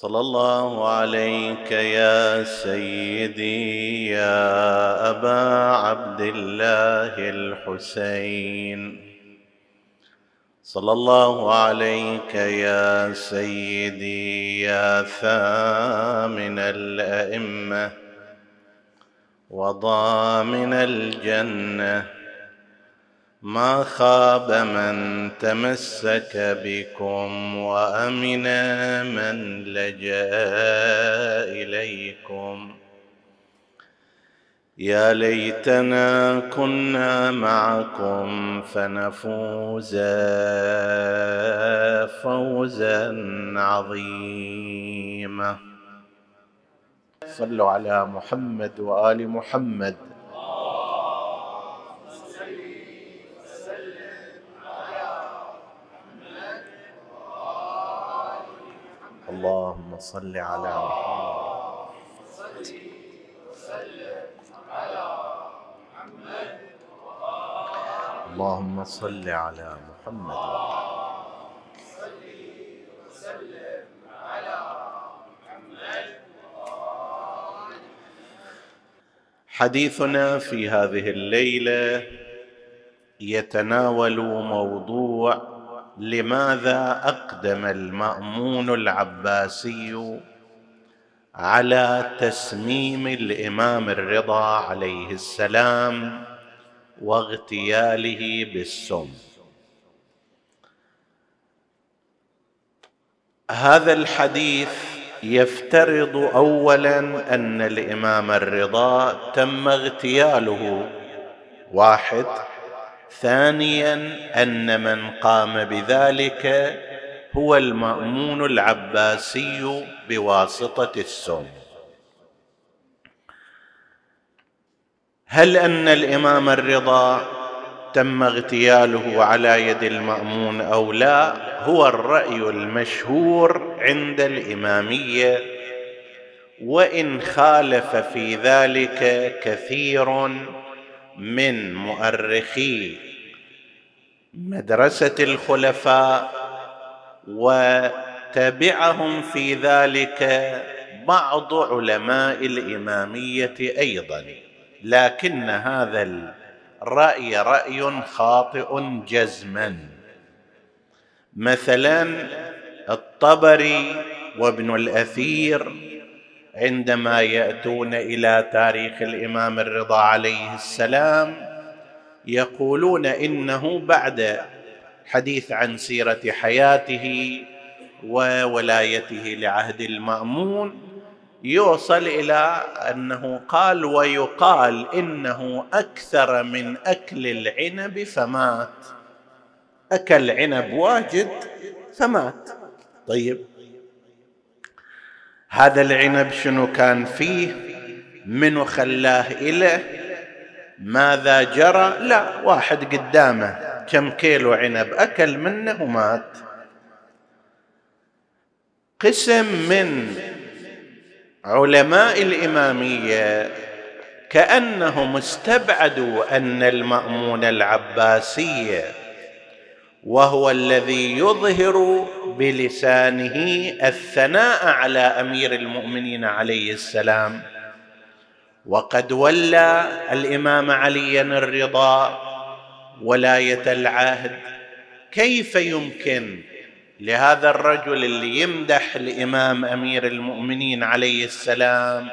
صلى الله عليك يا سيدي يا أبا عبد الله الحسين. صلى الله عليك يا سيدي يا ثامن الأئمة وضامن الجنة ما خاب من تمسك بكم وأمن من لجأ إليكم. يا ليتنا كنا معكم فنفوز فوزا عظيما. صلوا على محمد وآل محمد. اللهم صل على محمد. اللهم صل على محمد. حديثنا في هذه الليلة يتناول موضوع لماذا أقدم المأمون العباسي على تسميم الإمام الرضا عليه السلام واغتياله بالسم؟ هذا الحديث يفترض اولا أن الإمام الرضا تم اغتياله. واحد ثانيا أن من قام بذلك هو المأمون العباسي بواسطة السم. هل أن الإمام الرضا تم اغتياله على يد المأمون أو لا هو الرأي المشهور عند الإمامية وإن خالف في ذلك كثير من مؤرخي مدرسة الخلفاء وتبعهم في ذلك بعض علماء الإمامية أيضا. لكن هذا الرأي رأي خاطئ جزما. مثلا الطبري وابن الأثير عندما يأتون إلى تاريخ الإمام الرضا عليه السلام يقولون إنه بعد حديث عن سيرة حياته وولايته لعهد المأمون يوصل إلى أنه قال ويقال إنه أكثر من أكل العنب فمات. أكل عنب واجد فمات. طيب هذا العنب شنو كان فيه؟ منو خلاه إله ماذا جرى؟ لا واحد قدامه. كم كيلو عنب؟ أكل منه ومات. قسم من علماء الإمامية كأنهم استبعدوا أن المأمون العباسي وهو الذي يظهر بلسانه الثناء على أمير المؤمنين عليه السلام. وقد ولى الإمام عليا الرضا ولاية العهد. كيف يمكن لهذا الرجل اللي يمدح الإمام أمير المؤمنين عليه السلام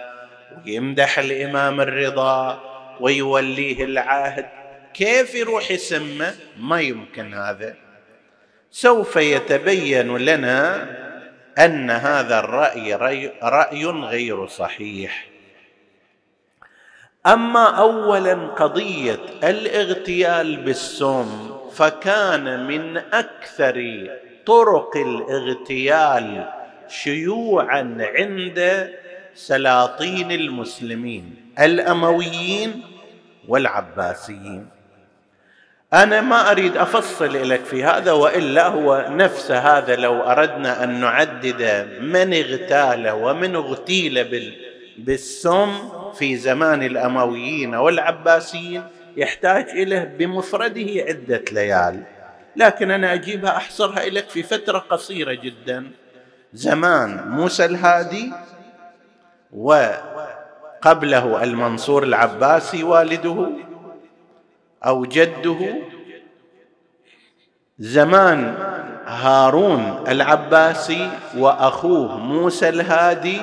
ويمدح الإمام الرضا ويوليه العهد؟ كيف يروح يسمه؟ ما يمكن هذا. سوف يتبين لنا أن هذا الرأي راي غير صحيح. أما اولا قضية الاغتيال بالسم فكان من أكثر طرق الاغتيال شيوعا عند سلاطين المسلمين الأمويين والعباسيين. أنا ما أريد أفصل لك في هذا وإلا هو نفس هذا. لو أردنا أن نعدد من اغتال ومن اغتيل بالسم في زمان الأمويين والعباسيين يحتاج إليه بمفرده عدة ليال. لكن أنا أجيبها أحصرها لك في فترة قصيرة جدا. زمان موسى الهادي وقبله المنصور العباسي والده أو جده زمان هارون العباسي وأخوه موسى الهادي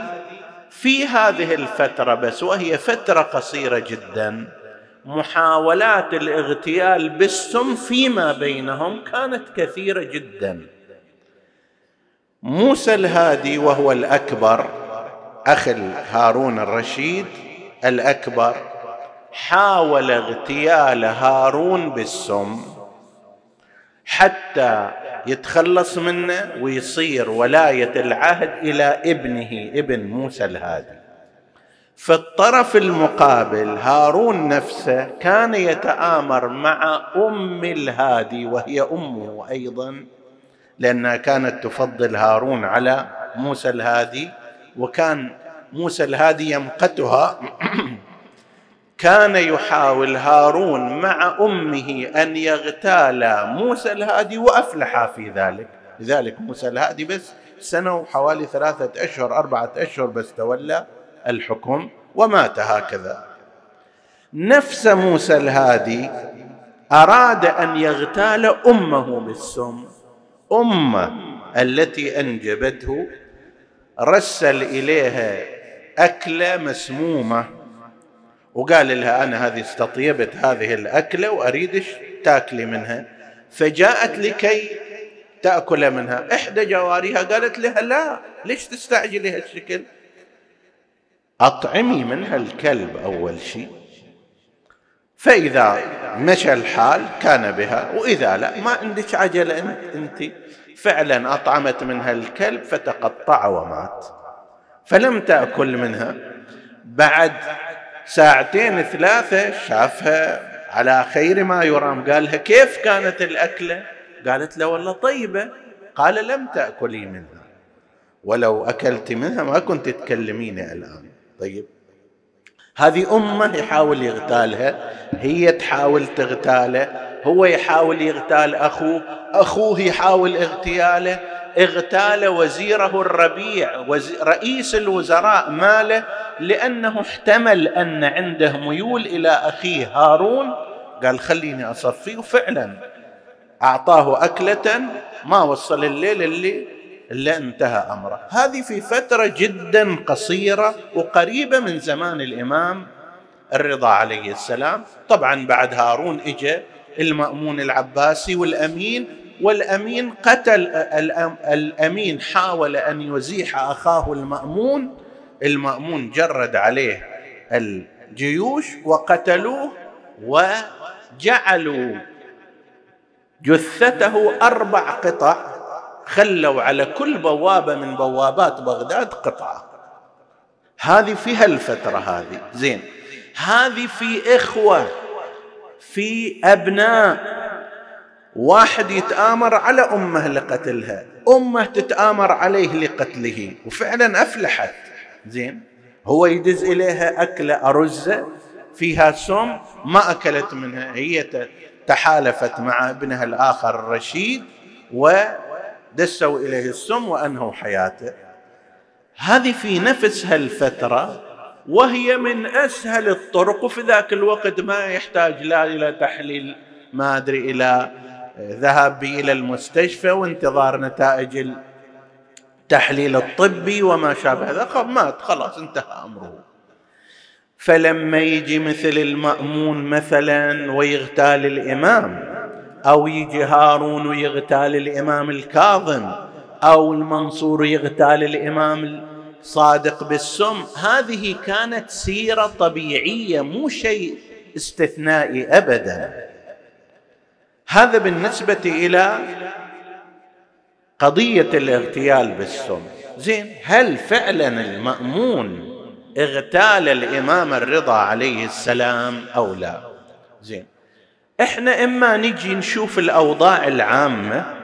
في هذه الفترة بس وهي فترة قصيرة جدا. محاولات الاغتيال بالسم فيما بينهم كانت كثيرة جدا. موسى الهادي وهو الأكبر اخ هارون الرشيد الأكبر حاول اغتيال هارون بالسم حتى يتخلص منه ويصير ولاية العهد إلى ابنه ابن موسى الهادي. في الطرف المقابل هارون نفسه كان يتآمر مع أم الهادي وهي أمه أيضا لأنها كانت تفضل هارون على موسى الهادي وكان موسى الهادي يمقتها كان يحاول هارون مع أمه أن يغتال موسى الهادي وأفلح في ذلك. لذلك موسى الهادي بس سنة وحوالي ثلاثة أشهر أربعة أشهر بس تولى الحكم ومات هكذا. نفس موسى الهادي أراد أن يغتال أمه بالسم. أمه التي أنجبته رسل إليها أكلة مسمومة. وقال لها أنا هذه استطيبت هذه الأكلة واريدش تاكلي منها. فجاءت لكي تأكل منها. إحدى جواريها قالت لها لا ليش تستعجلي هالشكل؟ أطعمي منها الكلب أول شيء. فإذا مشى الحال كان بها. وإذا لا ما عندك عجلة أنت فعلا أطعمت منها الكلب فتقطع ومات. فلم تأكل منها. بعد ساعتين ثلاثة شافها على خير ما يرام. قال لها كيف كانت الأكلة؟ قالت له والله طيبة. قال لم تأكلي منها. ولو أكلت منها ما كنت تكلميني الآن. طيب. هذه أمه يحاول يغتالها. هي تحاول تغتاله. هو يحاول يغتال أخوه. أخوه يحاول اغتياله. اغتال وزيره الربيع رئيس الوزراء ماله؟ لأنه احتمل أن عنده ميول إلى أخيه هارون. قال خليني اصفيه وفعلا أعطاه أكلة ما وصل الليل اللي الا انتهى أمره. هذه في فترة جدا قصيرة وقريبة من زمان الإمام الرضا عليه السلام. طبعا بعد هارون اجى المأمون العباسي والأمين والأمين قتل الأمين حاول أن يزيح أخاه المأمون. المأمون جرد عليه الجيوش وقتلوه وجعلوا جثته أربع قطع خلوا على كل بوابة من بوابات بغداد قطعة. هذه في هالفتره هذه زين. هذه في إخوة في أبناء. واحد يتآمر على أمه لقتلها أمه تتآمر عليه لقتله وفعلا أفلحت. زين. هو يدز إليها اكله ارزه فيها سم ما أكلت منها. هي تحالفت مع ابنها الآخر الرشيد ودسوا إليه السم وأنهوا حياته. هذه في نفس هالفترة وهي من أسهل الطرق وفي ذاك الوقت ما يحتاج لا إلى تحليل ما أدري إلى ذهاب إلى المستشفى وانتظار نتائج التحليل الطبي وما شابه ذلك مات خلاص انتهى أمره. فلما يجي مثل المأمون مثلا ويغتال الإمام أو يجي هارون ويغتال الإمام الكاظم أو المنصور يغتال الإمام الصادق بالسم هذه كانت سيرة طبيعية مو شيء استثنائي أبدا. هذا بالنسبة إلى قضية الاغتيال بالسم زين هل فعلا المأمون اغتال الإمام الرضا عليه السلام أو لا؟ زين إحنا إما نجي نشوف الأوضاع العامة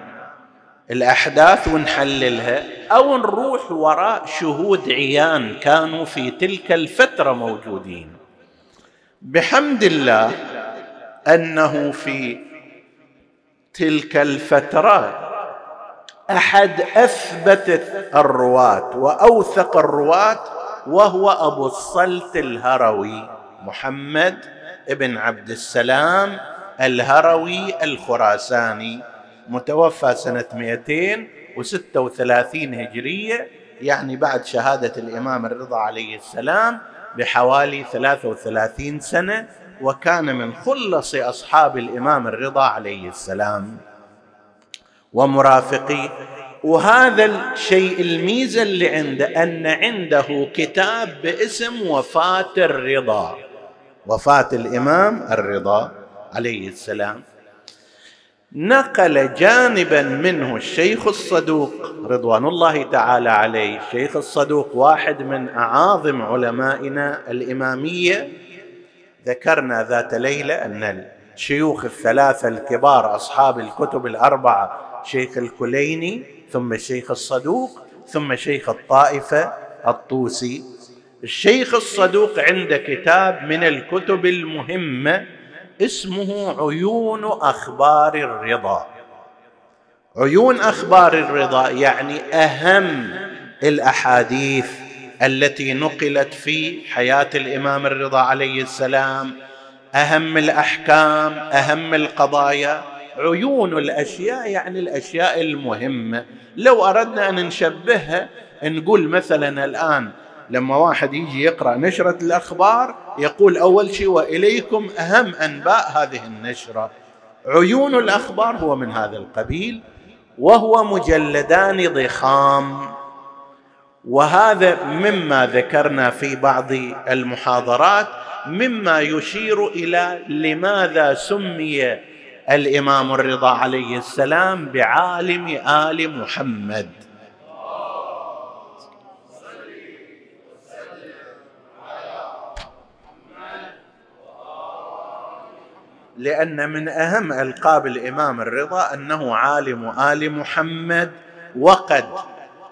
الأحداث ونحللها أو نروح وراء شهود عيان كانوا في تلك الفترة موجودين. بحمد الله أنه في تلك الفترة أحد أثبت الرواة وأوثق الرواة وهو أبو الصلت الهروي محمد بن عبد السلام الهروي الخراساني متوفى سنة 236 هجرية يعني بعد شهادة الإمام الرضا عليه السلام بحوالي 33 سنة وكان من خلص أصحاب الإمام الرضا عليه السلام. ومرافقيه وهذا الشيء الميزة اللي عنده أن عنده كتاب باسم وفاة الرضا. وفاة الإمام الرضا عليه السلام. نقل جانبا منه الشيخ الصدوق رضوان الله تعالى عليه. الشيخ الصدوق واحد من أعاظم علمائنا الإمامية. ذكرنا ذات ليلة أن الشيوخ الثلاثة الكبار أصحاب الكتب الأربعة شيخ الكليني ثم الشيخ الصدوق ثم شيخ الطائفة الطوسي. الشيخ الصدوق عنده كتاب من الكتب المهمة اسمه عيون أخبار الرضا. عيون أخبار الرضا يعني أهم الأحاديث التي نقلت في حياة الإمام الرضا عليه السلام. أهم الأحكام أهم القضايا. عيون الأشياء يعني الأشياء المهمة. لو أردنا أن نشبهها نقول مثلا الآن لما واحد يجي يقرأ نشرة الأخبار يقول أول شيء وإليكم أهم أنباء هذه النشرة. عيون الأخبار هو من هذا القبيل وهو مجلدان ضخام. وهذا مما ذكرنا في بعض المحاضرات مما يشير إلى لماذا سمي الإمام الرضا عليه السلام بعالم آل محمد. لأن من أهم ألقاب الإمام الرضا أنه عالم آل محمد وقد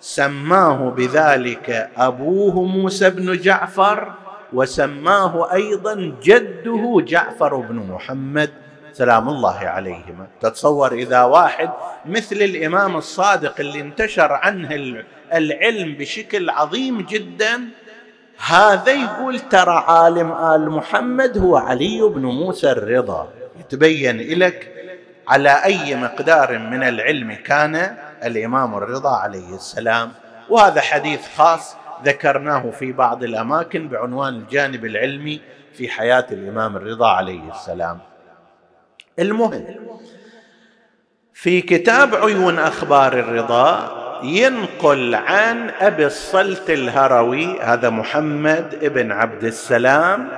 سماه بذلك أبوه موسى بن جعفر وسماه أيضا جده جعفر بن محمد. سلام الله عليهما. تتصور إذا واحد مثل الإمام الصادق اللي انتشر عنه العلم بشكل عظيم جدا هذا يقول ترى عالم آل محمد هو علي بن موسى الرضا. يتبين لك على أي مقدار من العلم كان الإمام الرضا عليه السلام. وهذا حديث خاص ذكرناه في بعض الأماكن بعنوان الجانب العلمي في حياة الإمام الرضا عليه السلام. المهم في كتاب عيون أخبار الرضا ينقل عن أبي الصلت الهروي هذا محمد ابن عبد السلام.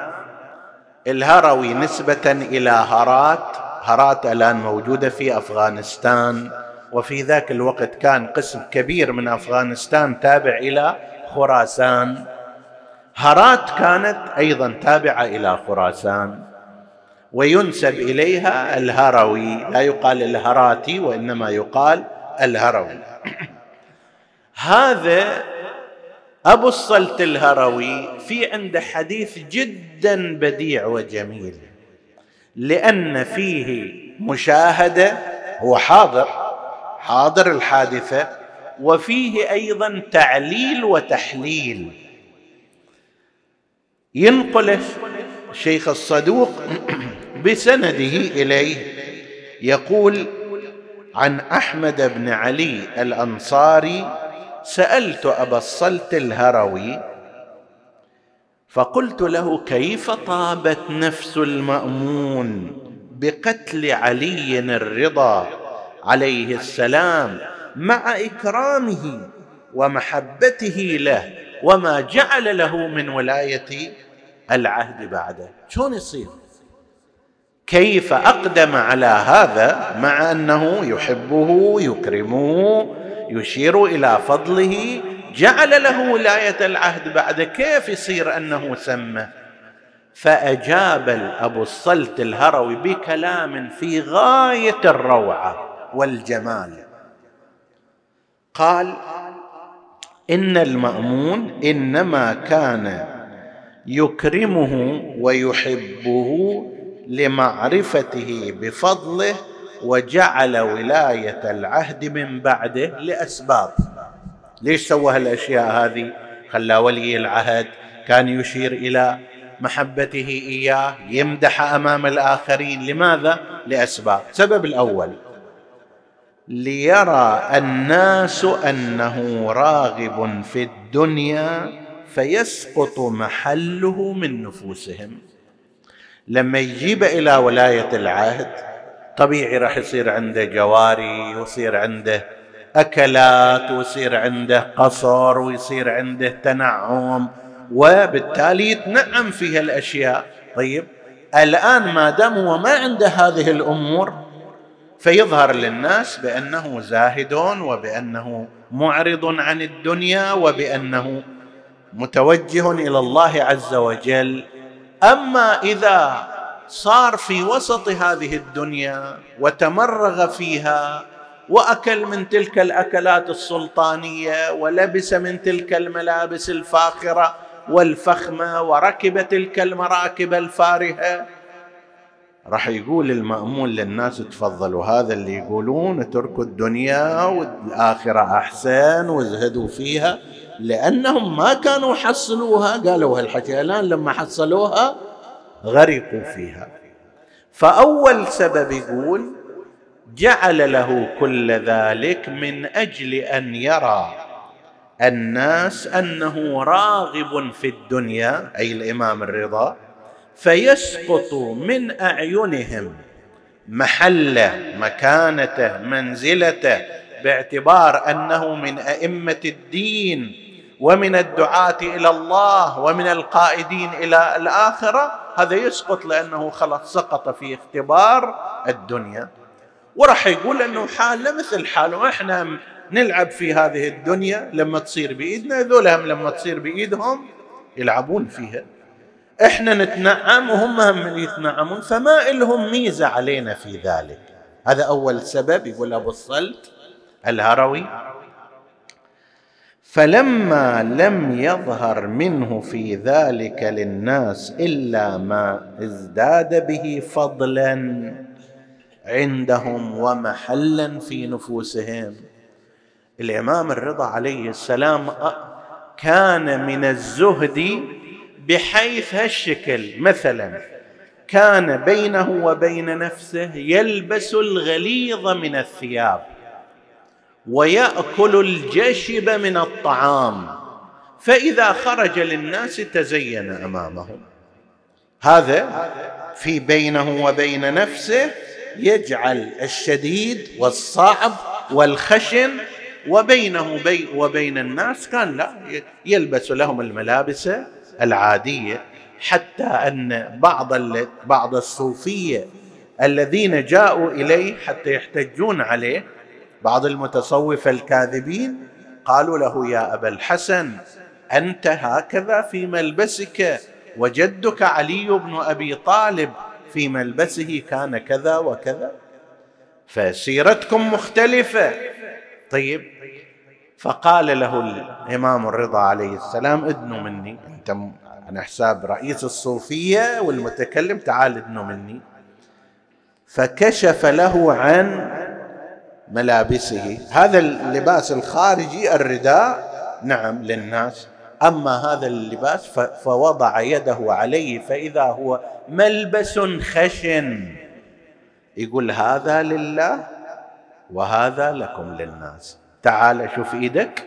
الهروي نسبة إلى هرات هرات الآن موجودة في أفغانستان وفي ذاك الوقت كان قسم كبير من أفغانستان تابع إلى خراسان. هرات كانت أيضا تابعة إلى خراسان. وينسب إليها الهروي. لا يقال الهراتي وإنما يقال الهروي. هذا أبو الصلت الهروي في عنده حديث جدا بديع وجميل لأن فيه مشاهدة هو حاضر حاضر الحادثة وفيه أيضا تعليل وتحليل. ينقل الشيخ الصدوق بسنده إليه. يقول عن أحمد بن علي الأنصاري سألت أبا الصلت الهروي فقلت له كيف طابت نفس المأمون بقتل علي الرضا عليه السلام مع إكرامه ومحبته له وما جعل له من ولاية العهد بعده شلون يصير؟ كيف أقدم على هذا مع أنه يحبه يكرمه يشير إلى فضله جعل له ولاية العهد بعد كيف يصير أنه سمه. فأجاب ابو الصلت الهروي بكلام في غاية الروعة والجمال. قال إن المأمون إنما كان يكرمه ويحبه لمعرفته بفضله وجعل ولاية العهد من بعده لأسباب. ليش سوى هالأشياء هذه؟ خلى ولي العهد كان يشير إلى محبته إياه يمدح أمام الآخرين. لماذا؟ لأسباب. السبب الأول ليرى الناس أنه راغب في الدنيا فيسقط محله من نفوسهم. لما يجيب إلى ولاية العهد طبيعي راح يصير عنده جواري ويصير عنده أكلات ويصير عنده قصر ويصير عنده تنعم وبالتالي يتنعم في هالأشياء. طيب الآن ما دام هو ما عنده هذه الأمور فيظهر للناس بأنه زاهد وبأنه معرض عن الدنيا وبأنه متوجه إلى الله عز وجل أما إذا صار في وسط هذه الدنيا وتمرغ فيها وأكل من تلك الأكلات السلطانية ولبس من تلك الملابس الفاخرة والفخمة وركب تلك المراكب الفارهة راح يقول المأمون للناس تفضلوا هذا اللي يقولون اتركوا الدنيا والآخرة أحسن وازهدوا فيها. لأنهم ما كانوا حصلوها قالوا هالحكي الآن لما حصلوها غرقوا فيها. فأول سبب يقول جعل له كل ذلك من أجل أن يرى الناس أنه راغب في الدنيا أي الإمام الرضا فيسقط من أعينهم محله مكانته منزلته باعتبار أنه من أئمة الدين ومن الدعاة إلى الله ومن القائدين إلى الآخرة هذا يسقط لأنه خلاص سقط في اختبار الدنيا. وراح يقول إنه حاله مثل حاله إحنا نلعب في هذه الدنيا لما تصير بإيدنا ذولهم لما تصير بإيدهم يلعبون فيها. إحنا نتنعم وهم هم يتنعمون فما لهم ميزة علينا في ذلك. هذا أول سبب يقول أبو الصلت الهروي. فلما لم يظهر منه في ذلك للناس إلا ما ازداد به فضلا عندهم ومحلا في نفوسهم. الإمام الرضا عليه السلام كان من الزهد بحيث هالشكل مثلا كان بينه وبين نفسه يلبس الغليظ من الثياب. ويأكل الجشب من الطعام. فإذا خرج للناس تزين أمامهم. هذا في بينه وبين نفسه يجعل الشديد والصعب والخشن وبينه وبين الناس كان لا يلبس لهم الملابس العادية. حتى أن بعض بعض الصوفية الذين جاءوا إليه حتى يحتجون عليه بعض المتصوفه الكاذبين قالوا له يا أبا الحسن أنت هكذا في ملبسك وجدك علي بن أبي طالب في ملبسه كان كذا وكذا؟ فسيرتكم مختلفة. طيب فقال له الإمام الرضا عليه السلام ادنوا مني أنت على حساب رئيس الصوفية والمتكلم تعال ادنوا مني. فكشف له عن ملابسه. هذا اللباس الخارجي الرداء نعم للناس. أما هذا اللباس فوضع يده عليه فإذا هو ملبس خشن. يقول هذا لله وهذا لكم للناس. تعال شوف إيدك.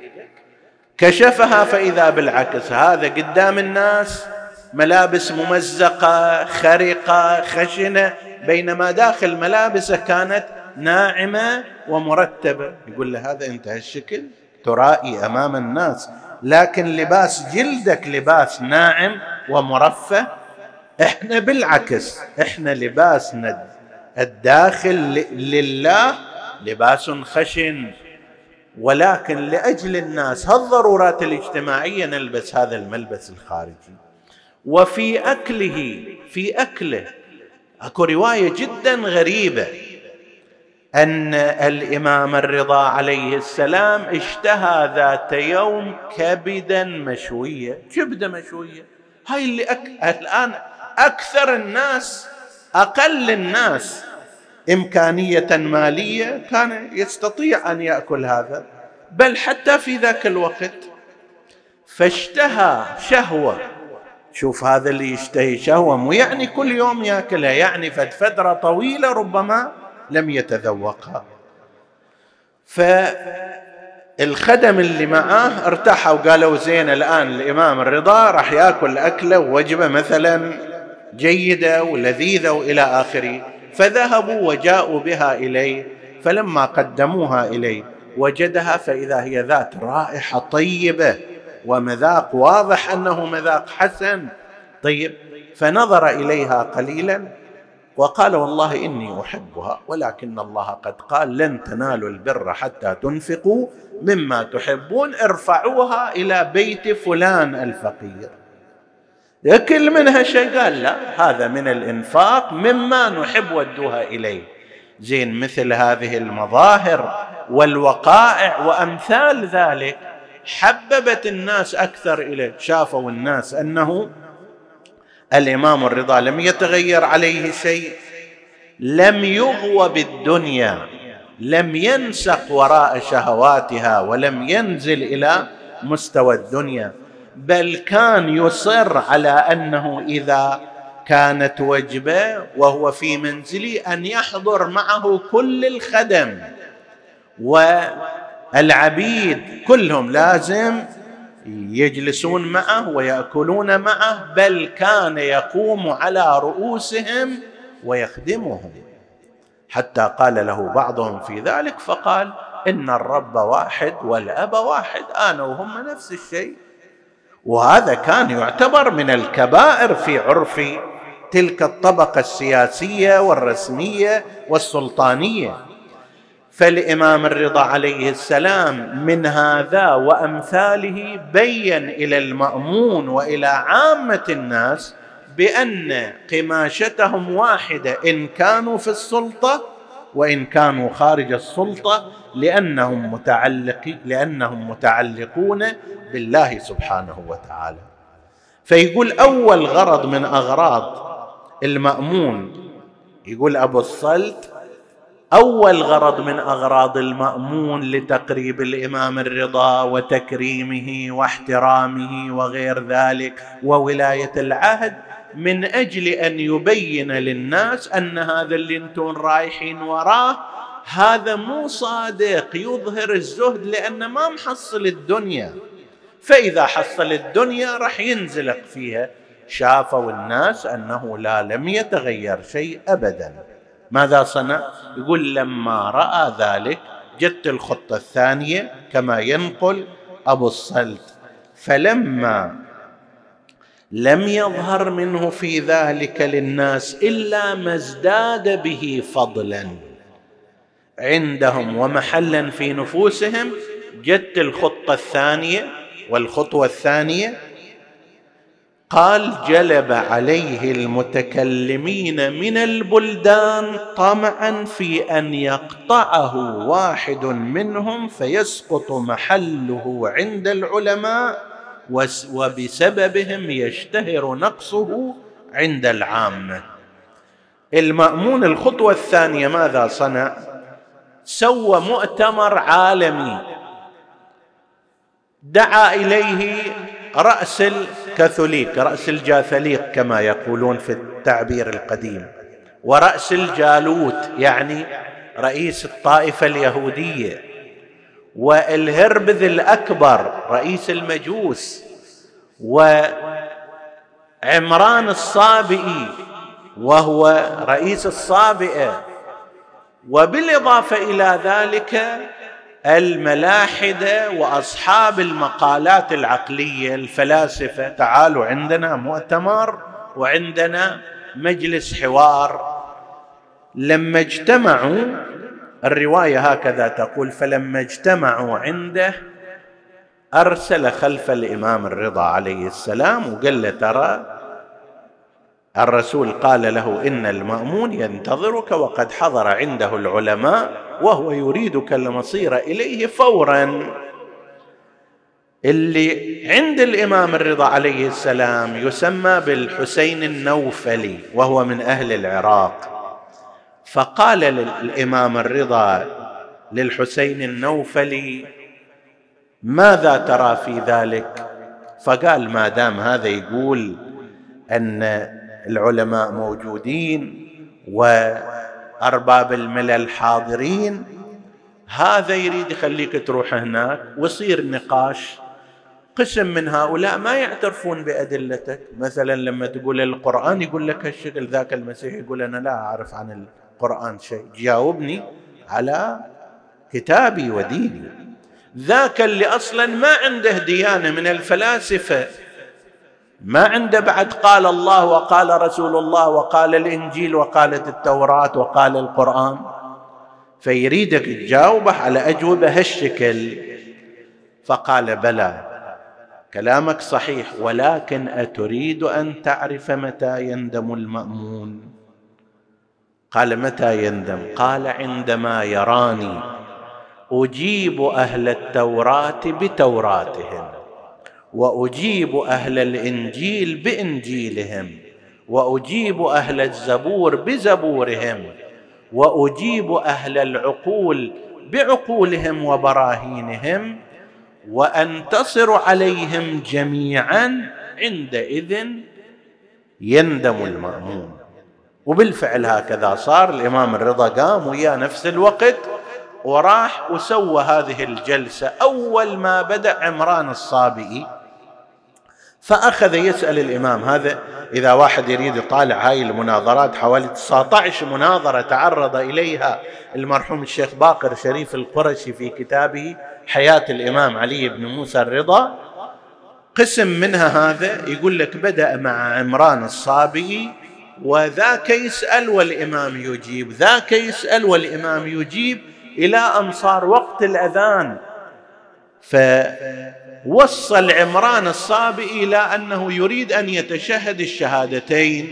كشفها فإذا بالعكس. هذا قدام الناس. ملابس ممزقة خرقة خشنة. بينما داخل ملابسه كانت ناعمة ومرتبة. يقول له هذا أنت هالشكل؟ ترائي أمام الناس. لكن لباس جلدك لباس ناعم ومرفه. إحنا بالعكس إحنا لباسنا الداخل لله لباس خشن. ولكن لأجل الناس هالضرورات الاجتماعية نلبس هذا الملبس الخارجي. وفي أكله في أكله أكو رواية جدا غريبة. أن الإمام الرضا عليه السلام اشتهى ذات يوم كبدا مشوية. كبدة مشوية. هاي اللي أك... الآن أكثر الناس أقل الناس إمكانية مالية كان يستطيع أن يأكل هذا. بل حتى في ذاك الوقت فاشتهى شهوة. شوف هذا اللي يشتهي شهوة مو يعني كل يوم يأكلها يعني فد فترة طويلة ربما لم يتذوقها فالخدم اللي معاه ارتاحوا وقالوا زين الآن الإمام الرضا راح يأكل أكلة ووجبة مثلا جيدة ولذيذة وإلى آخره. فذهبوا وجاءوا بها إليه. فلما قدموها إليه وجدها فإذا هي ذات رائحة طيبة ومذاق واضح أنه مذاق حسن. طيب فنظر إليها قليلا وقال والله إني أحبها ولكن الله قد قال لن تنالوا البر حتى تنفقوا مما تحبون ارفعوها إلى بيت فلان الفقير. يكل منها شيء؟ قال لا هذا من الإنفاق مما نحب ودوها إليه. زين مثل هذه المظاهر والوقائع وأمثال ذلك حببت الناس أكثر إليه. شافوا الناس أنه الإمام الرضا لم يتغير عليه شيء لم يغو بالدنيا لم ينسق وراء شهواتها ولم ينزل إلى مستوى الدنيا بل كان يصر على أنه إذا كانت وجبة وهو في منزله أن يحضر معه كل الخدم والعبيد كلهم لازم يجلسون معه ويأكلون معه بل كان يقوم على رؤوسهم ويخدمهم. حتى قال له بعضهم في ذلك فقال إن الرب واحد والأب واحد أنا وهم نفس الشيء. وهذا كان يعتبر من الكبائر في عرف تلك الطبقة السياسية والرسمية والسلطانية. فالإمام الرضا عليه السلام من هذا وأمثاله بين إلى المأمون وإلى عامة الناس بأن قماشتهم واحدة إن كانوا في السلطة وإن كانوا خارج السلطة لأنهم متعلق لأنهم متعلقون بالله سبحانه وتعالى. فيقول أول غرض من أغراض المأمون يقول أبو الصلت أول غرض من أغراض المأمون لتقريب الإمام الرضا وتكريمه واحترامه وغير ذلك وولاية العهد من أجل أن يبين للناس أن هذا اللي أنتم رايحين وراه هذا مو صادق يظهر الزهد لأنه ما محصل الدنيا. فإذا حصل الدنيا راح ينزلق فيها. شافوا الناس أنه لا لم يتغير شيء أبدا. ماذا صنع؟ يقول لما رأى ذلك جت الخطة الثانية كما ينقل أبو الصلت. فلما لم يظهر منه في ذلك للناس إلا ما ازداد به فضلا عندهم ومحلا في نفوسهم جت الخطة الثانية والخطوة الثانية قال جلب عليه المتكلمين من البلدان طمعا في أن يقطعه واحد منهم فيسقط محله عند العلماء وبسببهم يشتهر نقصه عند العامه المأمون الخطوة الثانية ماذا صنع؟ سوى مؤتمر عالمي. دعا إليه رأس الكاثوليك رأس الجاثليق كما يقولون في التعبير القديم. ورأس الجالوت يعني رئيس الطائفة اليهودية. والهربذ الأكبر رئيس المجوس. وعمران الصابئي وهو رئيس الصابئة. وبالإضافة إلى ذلك الملاحدة وأصحاب المقالات العقلية الفلاسفة تعالوا عندنا مؤتمر وعندنا مجلس حوار. لما اجتمعوا الرواية هكذا تقول فلما اجتمعوا عنده أرسل خلف الإمام الرضا عليه السلام وقال له ترى الرسول قال له إن المأمون ينتظرك وقد حضر عنده العلماء وهو يريدك المصير إليه فورا. اللي عند الإمام الرضا عليه السلام يسمى بالحسين النوفلي وهو من أهل العراق. فقال للإمام الرضا للحسين النوفلي ماذا ترى في ذلك؟ فقال ما دام هذا يقول أن العلماء موجودين وارباب الملل حاضرين. هذا يريد يخليك تروح هناك ويصير نقاش. قسم من هؤلاء ما يعترفون بأدلتك. مثلا لما تقول القرآن يقول لك هالشكل ذاك المسيح يقول أنا لا أعرف عن القرآن شيء. جاوبني على كتابي وديني. ذاك اللي أصلا ما عنده ديانة من الفلاسفة ما عنده بعد قال الله وقال رسول الله وقال الإنجيل وقالت التوراة وقال القرآن فيريدك تجاوبه على أجوبة هالشكل. فقال بلى كلامك صحيح ولكن أتريد أن تعرف متى يندم المأمون؟ قال متى يندم؟ قال عندما يراني أجيب أهل التوراة بتوراتهم. وأجيب أهل الإنجيل بإنجيلهم وأجيب أهل الزبور بزبورهم وأجيب أهل العقول بعقولهم وبراهينهم وأنتصر عليهم جميعا عندئذ يندم المأمون. وبالفعل هكذا صار الإمام الرضا قام ويا نفس الوقت وراح وسوى هذه الجلسة أول ما بدأ عمران الصابئي. فأخذ يسأل الإمام هذا إذا واحد يريد يطالع هاي المناظرات حوالي 19 مناظرة تعرض إليها المرحوم الشيخ باقر شريف القرشي في كتابه حياة الإمام علي بن موسى الرضا. قسم منها هذا يقول لك بدأ مع عمران الصابئي وذاك يسأل والإمام يجيب ذاك يسأل والإمام يجيب إلى أن صار وقت الأذان. فوصل عمران الصابئي إلى أنه يريد أن يتشهد الشهادتين.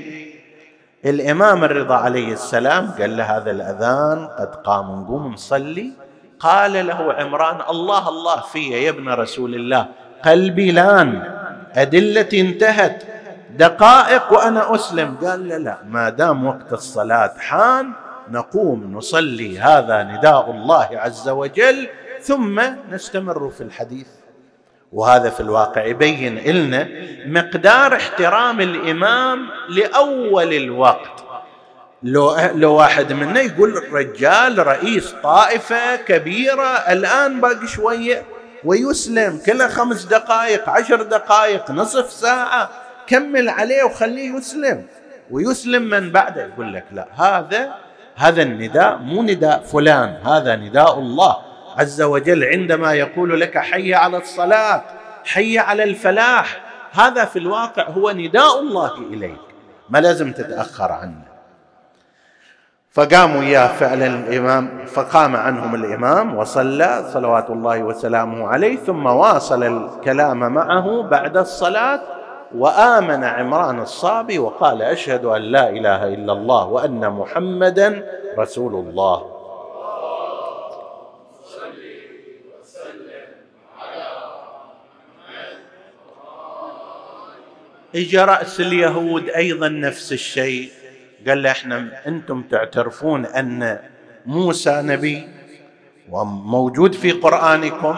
الإمام الرضا عليه السلام قال له هذا الأذان قد قام نقوم نصلي. قال له عمران الله الله في يا ابن رسول الله قلبي لأن أدلتي انتهت دقائق وأنا أسلم. قال لا لا ما دام وقت الصلاة حان نقوم نصلي هذا نداء الله عز وجل ثم نستمر في الحديث. وهذا في الواقع يبين لنا مقدار احترام الإمام لأول الوقت. لو لو واحد منا يقول الرجال رئيس طائفة كبيرة الآن باقي شوية ويسلم كل خمس دقائق عشر دقائق نصف ساعة كمل عليه وخليه يسلم. ويسلم من بعده يقول لك لا هذا هذا النداء مو نداء فلان هذا نداء الله. عز وجل عندما يقول لك حي على الصلاة حي على الفلاح. هذا في الواقع هو نداء الله إليك. ما لازم تتأخر عنه. فقاموا اياه فعلا الإمام فقام عنهم الإمام وصلى صلوات الله وسلامه عليه ثم واصل الكلام معه بعد الصلاة وآمن عمران الصابي وقال أشهد أن لا إله إلا الله وأن محمدا رسول الله. اجى راس اليهود أيضا نفس الشيء. قال له إحنا أنتم تعترفون أن موسى نبي وموجود في قرآنكم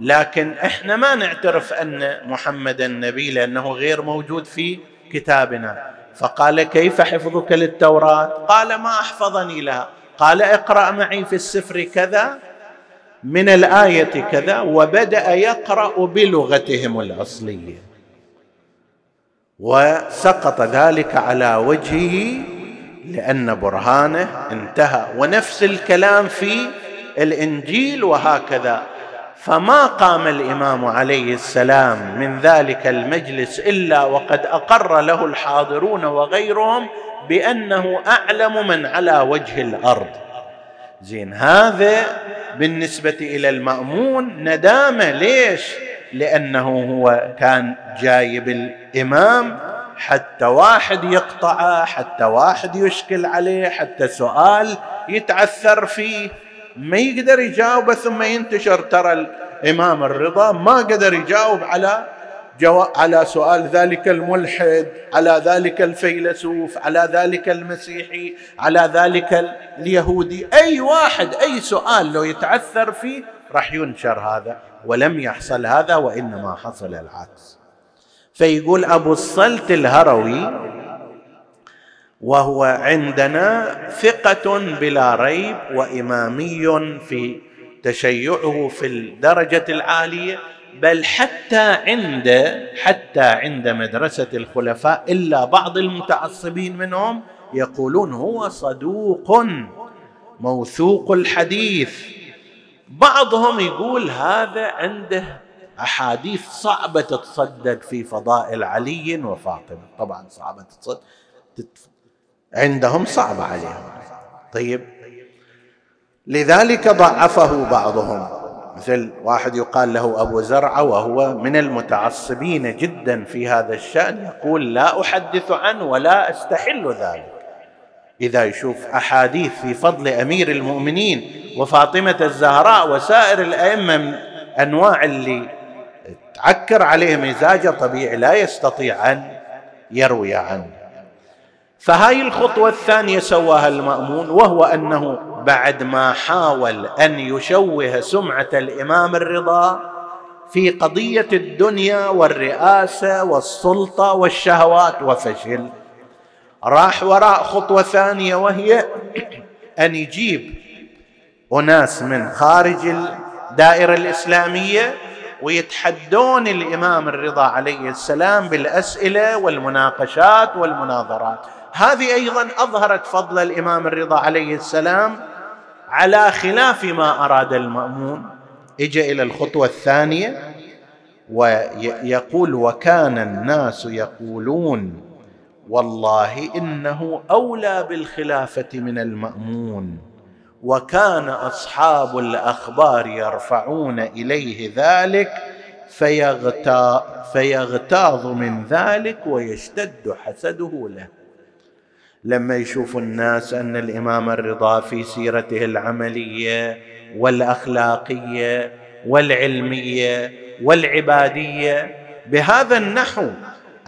لكن إحنا ما نعترف أن محمدا نبي لأنه غير موجود في كتابنا. فقال كيف حفظك للتوراة؟ قال ما أحفظني لها. قال اقرأ معي في السفر كذا من الآية كذا وبدأ يقرأ بلغتهم الأصلية. وسقط ذلك على وجهه لأن برهانه انتهى. ونفس الكلام في الإنجيل وهكذا. فما قام الإمام عليه السلام من ذلك المجلس إلا وقد أقر له الحاضرون وغيرهم بأنه أعلم من على وجه الأرض. زين هذا بالنسبة إلى المأمون ندامة. ليش؟ لأنه هو كان جايب الإمام حتى واحد يقطعه حتى واحد يشكل عليه حتى سؤال يتعثر فيه. ما يقدر يجاوبه ثم ينتشر. ترى الإمام الرضا ما قدر يجاوب على جو... على سؤال ذلك الملحد على ذلك الفيلسوف على ذلك المسيحي على ذلك اليهودي. أي واحد أي سؤال لو يتعثر فيه راح ينشر هذا. ولم يحصل هذا وإنما حصل العكس. فيقول أبو الصلت الهروي وهو عندنا ثقة بلا ريب وإمامي في تشيعه في الدرجة العالية بل حتى عند حتى عند مدرسة الخلفاء إلا بعض المتعصبين منهم يقولون هو صدوق موثوق الحديث. بعضهم يقول هذا عنده أحاديث صعبة تتصدق في فضائل علي وفاطمة. طبعا صعبة تتصدق عندهم صعبة عليهم. طيب لذلك ضعفه بعضهم. مثل واحد يقال له أبو زرعة وهو من المتعصبين جدا في هذا الشأن يقول لا أحدث عنه ولا أستحل ذلك. إذا يشوف أحاديث في فضل أمير المؤمنين وفاطمة الزهراء وسائر الأئمة من أنواع اللي تعكر عليه مزاجه طبيعي لا يستطيع أن يروي عنه. فهاي الخطوة الثانية سواها المأمون وهو أنه بعد ما حاول أن يشوه سمعة الإمام الرضا في قضية الدنيا والرئاسة والسلطة والشهوات وفشل. راح وراء خطوة ثانية وهي أن يجيب أناس من خارج الدائرة الإسلامية ويتحدون الإمام الرضا عليه السلام بالأسئلة والمناقشات والمناظرات. هذه أيضا أظهرت فضل الإمام الرضا عليه السلام على خلاف ما أراد المأمون. اجى إلى الخطوة الثانية ويقول وكان الناس يقولون والله إنه أولى بالخلافة من المأمون وكان أصحاب الأخبار يرفعون إليه ذلك فيغتاظ من ذلك ويشتد حسده له. لما يشوف الناس أن الإمام الرضا في سيرته العملية والأخلاقية والعلمية والعبادية بهذا النحو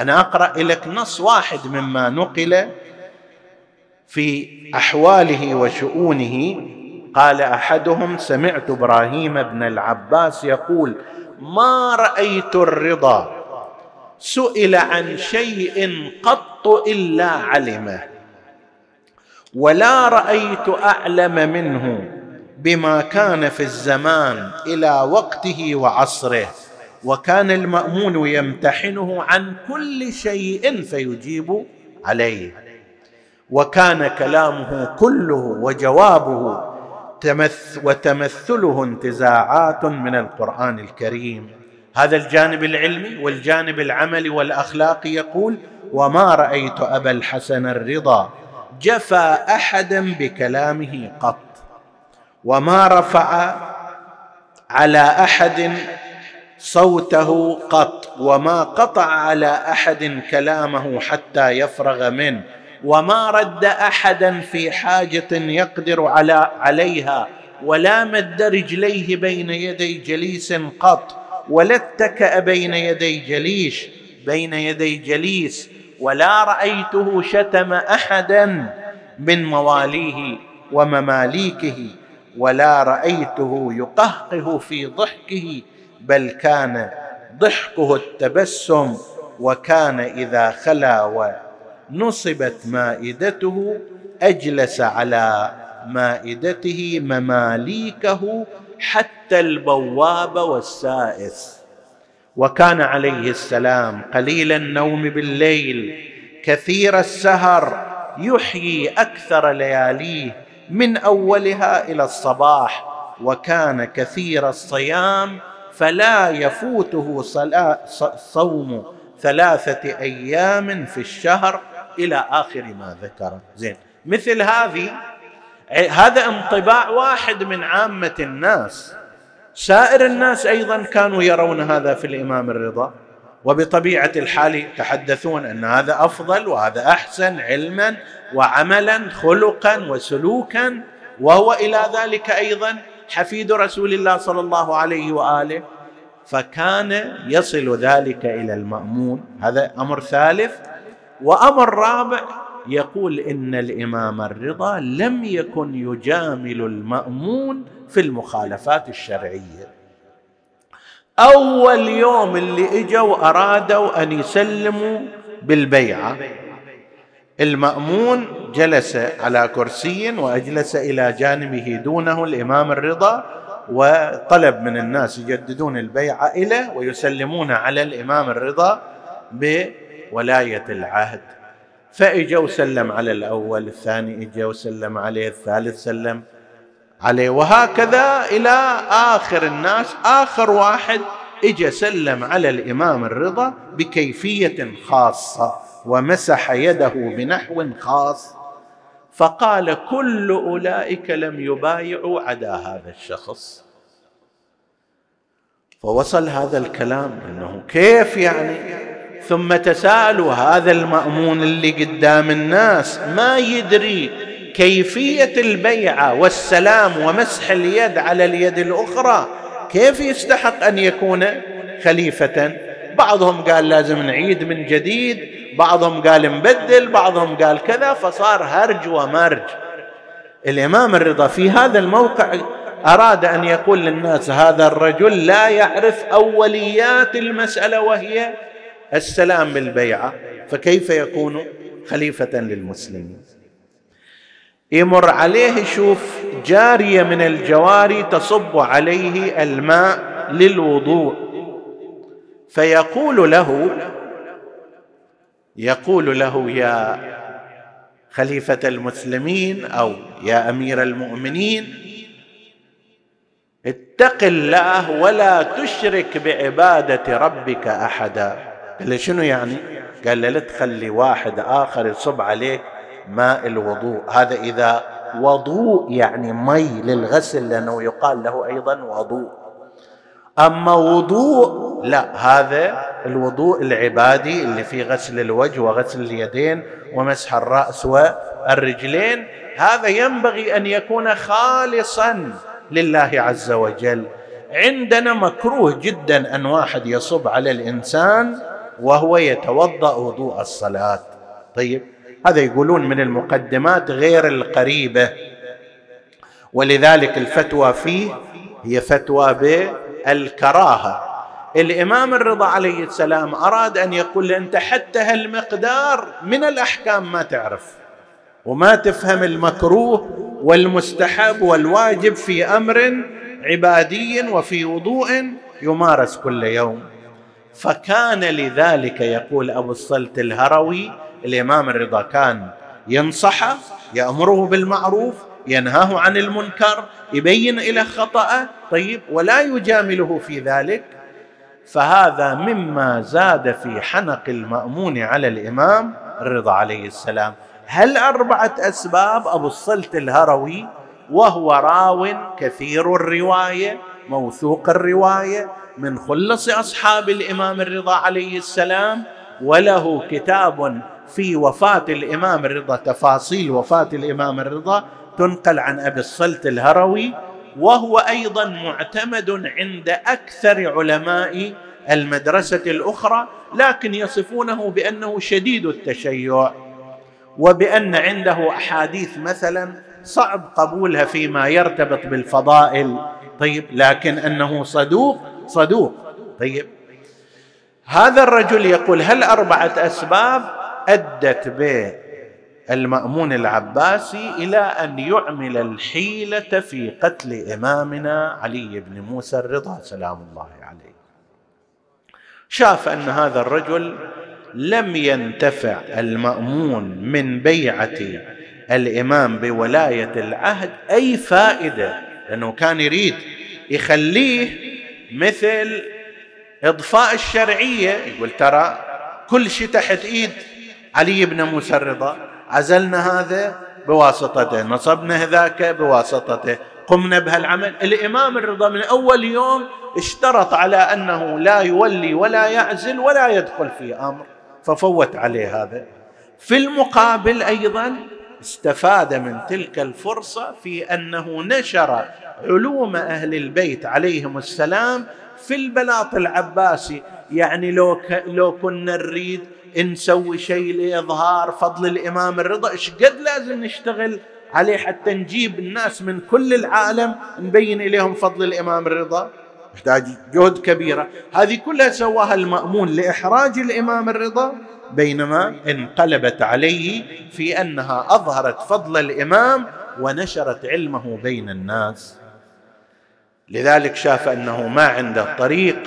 أنا أقرأ لك نص واحد مما نقل في أحواله وشؤونه. قال أحدهم سمعت إبراهيم بن العباس يقول ما رأيت الرضا؟ سئل عن شيء قط إلا علمه ولا رأيت أعلم منه بما كان في الزمان إلى وقته وعصره. وكان المأمون يمتحنه عن كل شيء فيجيب عليه. وكان كلامه كله وجوابه تمث وتمثله انتزاعات من القرآن الكريم. هذا الجانب العلمي والجانب العملي والأخلاقي يقول وما رأيت أبا الحسن الرضا جفى أحدا بكلامه قط. وما رفع على أحد صوته قط وما قطع على أحد كلامه حتى يفرغ منه وما رد أحدا في حاجة يقدر على عليها ولا مد رجليه بين يدي جليس قط ولا اتكأ بين يدي جليش بين يدي جليس ولا رأيته شتم أحدا من مواليه ومماليكه ولا رأيته يقهقه في ضحكه بل كان ضحكه التبسم وكان إذا خلا ونصبت مائدته أجلس على مائدته مماليكه حتى البواب والسائس. وكان عليه السلام قليل النوم بالليل كثير السهر يحيي أكثر لياليه من أولها إلى الصباح وكان كثير الصيام فلا يفوته صوم ثلاثة أيام في الشهر إلى آخر ما ذكر. زين. مثل هذه هذا انطباع واحد من عامة الناس. سائر الناس أيضا كانوا يرون هذا في الإمام الرضا وبطبيعة الحال يتحدثون أن هذا أفضل وهذا أحسن علما وعملا خلقا وسلوكا وهو إلى ذلك أيضا حفيد رسول الله صلى الله عليه وآله فكان يصل ذلك إلى المأمون. هذا أمر ثالث. وأمر رابع يقول إن الإمام الرضا لم يكن يجامل المأمون في المخالفات الشرعية. أول يوم اللي إجوا أرادوا أن يسلموا بالبيعة. المأمون جلس على كرسي وأجلس إلى جانبه دونه الإمام الرضا وطلب من الناس يجددون البيعه اليه ويسلمون على الإمام الرضا بولاية العهد. فإجا وسلم على الأول الثاني إجا وسلم عليه الثالث سلم عليه. وهكذا إلى آخر الناس آخر واحد إجا سلم على الإمام الرضا بكيفية خاصة ومسح يده بنحو خاص. فقال كل أولئك لم يبايعوا عدا هذا الشخص. فوصل هذا الكلام إنه كيف يعني؟ ثم تساءلوا هذا المأمون اللي قدام الناس ما يدري كيفية البيعه والسلام ومسح اليد على اليد الأخرى كيف يستحق أن يكون خليفة؟ بعضهم قال لازم نعيد من جديد بعضهم قال نبدل بعضهم قال كذا فصار هرج ومرج. الإمام الرضا في هذا الموقع أراد أن يقول للناس هذا الرجل لا يعرف أوليات المسألة وهي السلام بالبيعة فكيف يكون خليفة للمسلمين؟ يمر عليه يشوف جارية من الجواري تصب عليه الماء للوضوء فيقول له يقول له يا خليفة المسلمين أو يا أمير المؤمنين اتق الله ولا تشرك بعبادة ربك أحدا. قال شنو يعني؟ قال له لا تخلي واحد آخر يصب عليك ماء الوضوء. هذا إذا وضوء يعني مي للغسل لأنه يقال له أيضا وضوء. أما وضوء لا هذا الوضوء العبادي اللي فيه غسل الوجه وغسل اليدين ومسح الرأس والرجلين. هذا ينبغي أن يكون خالصا لله عز وجل. عندنا مكروه جدا أن واحد يصب على الإنسان وهو يتوضأ وضوء الصلاة. طيب هذا يقولون من المقدمات غير القريبة. ولذلك الفتوى فيه هي فتوى بالكراهة. الامام الرضا عليه السلام أراد أن يقول أنت حتى هالمقدار من الأحكام ما تعرف وما تفهم المكروه والمستحب والواجب في أمر عبادي وفي وضوء يمارس كل يوم. فكان لذلك يقول أبو الصلت الهروي الإمام الرضا كان ينصحه يأمره بالمعروف ينهاه عن المنكر يبين له خطأه. طيب ولا يجامله في ذلك. فهذا مما زاد في حنق المأمون على الإمام الرضا عليه السلام. هل أربعة أسباب؟ أبو الصلت الهروي وهو راو كثير الرواية موثوق الرواية من خلص أصحاب الإمام الرضا عليه السلام وله كتاب في وفاة الإمام الرضا تفاصيل وفاة الإمام الرضا تنقل عن أبي الصلت الهروي وهو أيضا معتمد عند أكثر علماء المدرسة الأخرى لكن يصفونه بأنه شديد التشيع وبأن عنده أحاديث مثلا صعب قبولها فيما يرتبط بالفضائل. طيب لكن أنه صدوق صدوق. طيب هذا الرجل يقول هل أربعة أسباب أدت بالمأمون العباسي إلى أن يعمل الحيلة في قتل إمامنا علي بن موسى الرضا سلام الله عليه. شاف أن هذا الرجل لم ينتفع المأمون من بيعة الإمام بولاية العهد أي فائدة لأنه كان يريد يخليه مثل إضفاء الشرعية. يقول ترى كل شيء تحت إيد علي بن موسى الرضا. عزلنا هذا بواسطته نصبنا ذاك بواسطته. قمنا بهالعمل. الإمام الرضا من أول يوم اشترط على أنه لا يولي ولا يعزل ولا يدخل في أمر ففوت عليه هذا. في المقابل أيضا استفاد من تلك الفرصة في أنه نشر علوم أهل البيت عليهم السلام في البلاط العباسي. يعني لو ك... لو كنا نريد نسوي شيء لإظهار فضل الإمام الرضا إيش قد لازم نشتغل عليه حتى نجيب الناس من كل العالم نبين إليهم فضل الإمام الرضا؟ يحتاج جهد كبيره هذه كلها سواها المأمون لإحراج الإمام الرضا بينما انقلبت عليه في أنها أظهرت فضل الإمام ونشرت علمه بين الناس. لذلك شاف أنه ما عنده طريق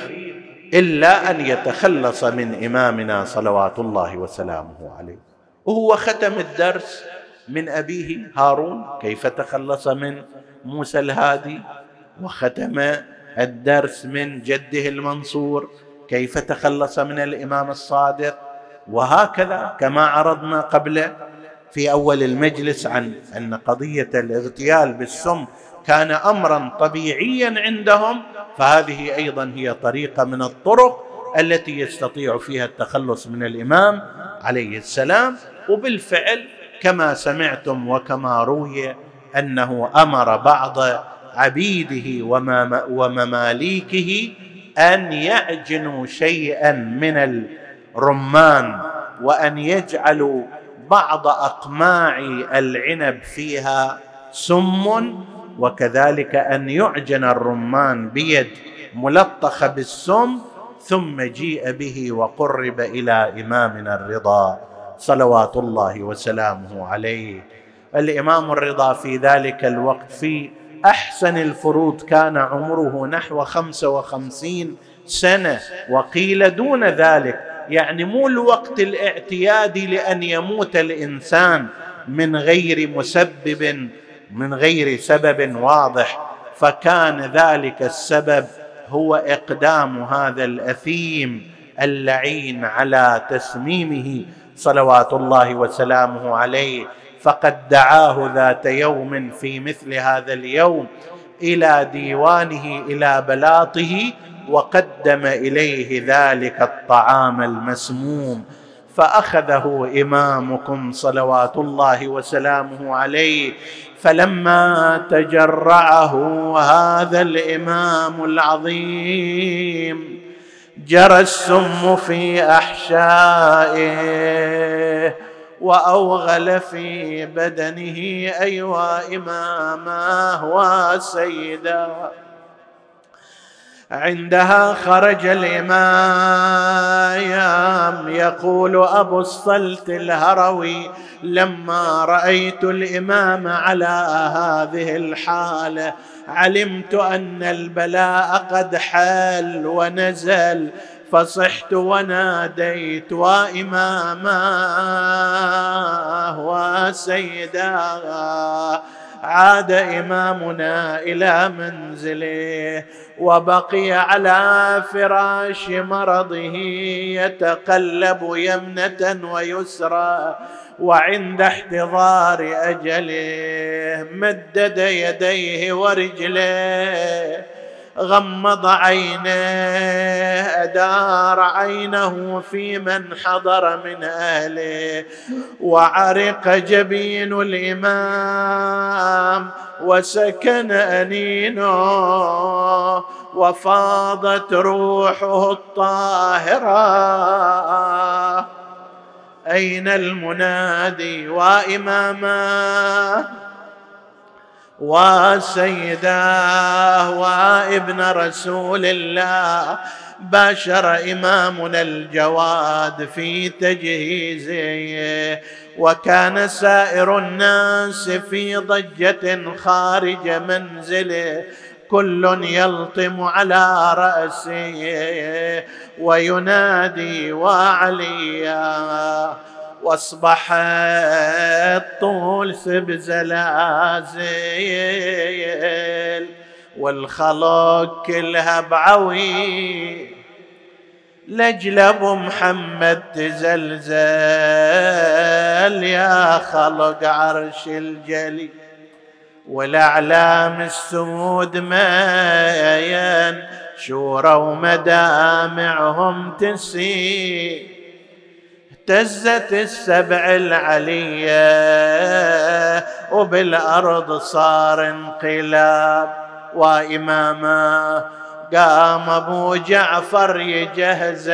إلا أن يتخلص من إمامنا صلوات الله وسلامه عليه. وهو ختم الدرس من أبيه هارون كيف تخلص من موسى الهادي؟ وختم الدرس من جده المنصور كيف تخلص من الإمام الصادق؟ وهكذا كما عرضنا قبل في أول المجلس عن أن قضية الاغتيال بالسم كان امرا طبيعيا عندهم فهذه أيضا هي طريقة من الطرق التي يستطيع فيها التخلص من الإمام عليه السلام. وبالفعل كما سمعتم وكما روي أنه أمر بعض عبيده ومماليكه أن يعجنوا شيئا من الرمان وأن يجعلوا بعض أقماع العنب فيها سم وكذلك أن يعجن الرمان بيد ملطخه بالسم ثم جيء به وقرب إلى إمامنا الرضا صلوات الله وسلامه عليه. الإمام الرضا في ذلك الوقت في أحسن الفروض كان عمره نحو خمسة وخمسين سنة وقيل دون ذلك يعني مو الوقت الاعتيادي لأن يموت الإنسان من غير مسبب من غير سبب واضح فكان ذلك السبب هو إقدام هذا الأثيم اللعين على تسميمه صلوات الله وسلامه عليه. فقد دعاه ذات يوم في مثل هذا اليوم إلى ديوانه إلى بلاطه وقدم إليه ذلك الطعام المسموم. فأخذه إمامكم صلوات الله وسلامه عليه فلما تجرعه هذا الإمام العظيم جرى السم في أحشائه وأوغل في بدنه ايوا اماماه وسيدا عندها خرج الامام يقول أبو الصلت الهروي لما رأيت الإمام على هذه الحاله علمت أن البلاء قد حل ونزل. فصحت وناديت واماماه وسيداه عاد إمامنا إلى منزله وبقي على فراش مرضه يتقلب يمنة ويسرى وعند احتضار أجله مدد يديه ورجليه غمض عينيه أدار عينه في من حضر من أهله. وعرق جبين الإمام وسكن أنينه. وفاضت روحه الطاهرة. أين المنادي وإمامه؟ وسيداه وابن رسول الله باشر إمامنا الجواد في تجهيزه وكان سائر الناس في ضجة خارج منزله كل يلطم على رأسه وينادي وعليا واصبحت طولس بزلازل والخلق كلها بعوي. لجل أبو محمد تزلزل يا خلق عرش الجلي والأعلام السود ما شورى ومدامعهم تسير اهتزت السبع العلية وبالأرض صار انقلاب. وإماما قام أبو جعفر يجهزه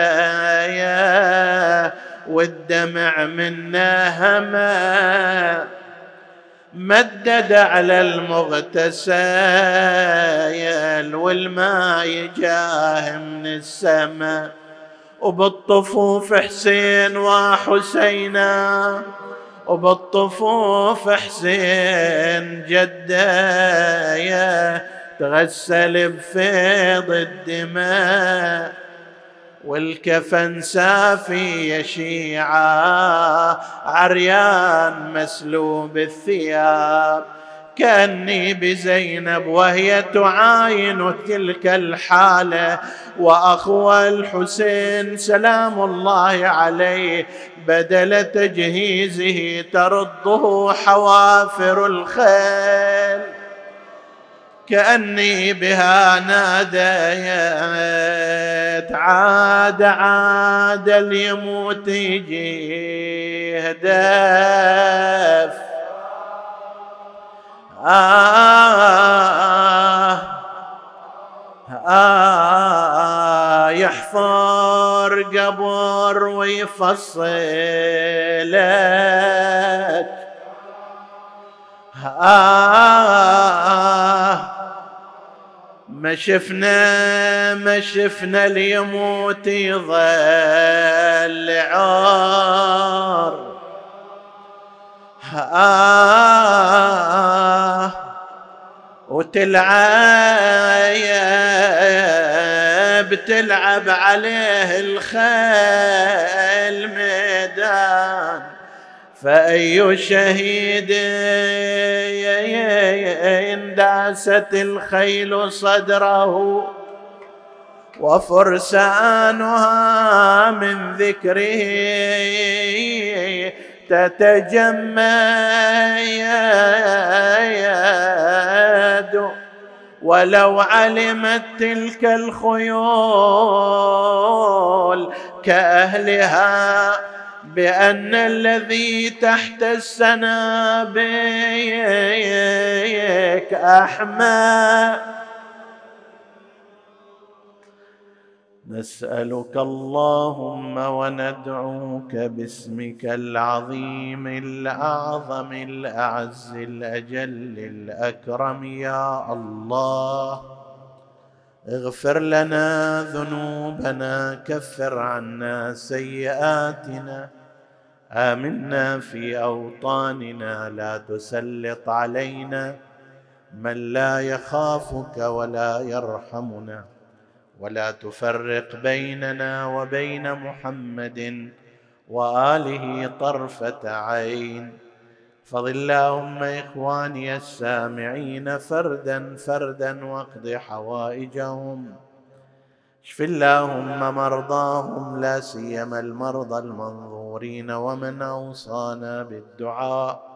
والدمع منه هما. مدد على المغتسل والماء يجاه من السماء. وبالطفوف حسين وحسينا وبالطفوف حسين جدايا تغسل بفيض الدماء والكفن سافي يا عريان مسلوب الثياب. كأني بزينب وهي تعاين تلك الحالة. واخوى الحسين سلام الله عليه بدل تجهيزه ترده حوافر الخيل. كأني بها ناديت عاد عاد اليموت يجي هدف آه يحفر قبر ويفصلك. آه ما شفنا ما شفنا ليموت يظل عار. آه وتلعب تلعب عليه الخيل ميدان. فأي شهيد انداست الخيل صدره وفرسانها من ذكره تتجمد ولو علمت تلك الخيول كأهلها بأن الذي تحت السنابك أحمى. نسألك اللهم وندعوك باسمك العظيم الأعظم الأعز الأجل الأكرم يا الله. اغفر لنا ذنوبنا كفر عنا سيئاتنا. آمنا في أوطاننا لا تسلط علينا من لا يخافك ولا يرحمنا. ولا تفرق بيننا وبين محمد وآله طرفة عين. فض اللهم إخواني السامعين فردا فردا واقض حوائجهم. اشف اللهم مرضاهم لا سيما المرضى المنظورين ومن أوصانا بالدعاء.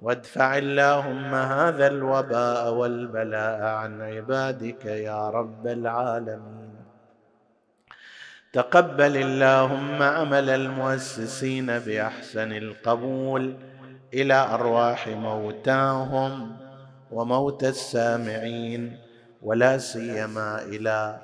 وادفع اللهم هذا الوباء والبلاء عن عبادك يا رب العالمين. تقبل اللهم عمل المؤسسين بأحسن القبول إلى أرواح موتاهم وموتى السامعين ولا سيما إلى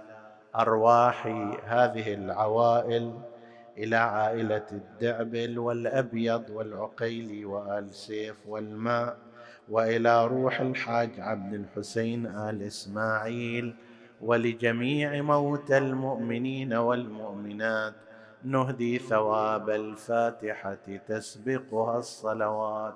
أرواح هذه العوائل. إلى عائلة الدعبل والأبيض والعقيلي وآل سيف والماء وإلى روح الحاج عبد الحسين آل إسماعيل ولجميع موتى المؤمنين والمؤمنات. نهدي ثواب الفاتحة تسبقها الصلوات.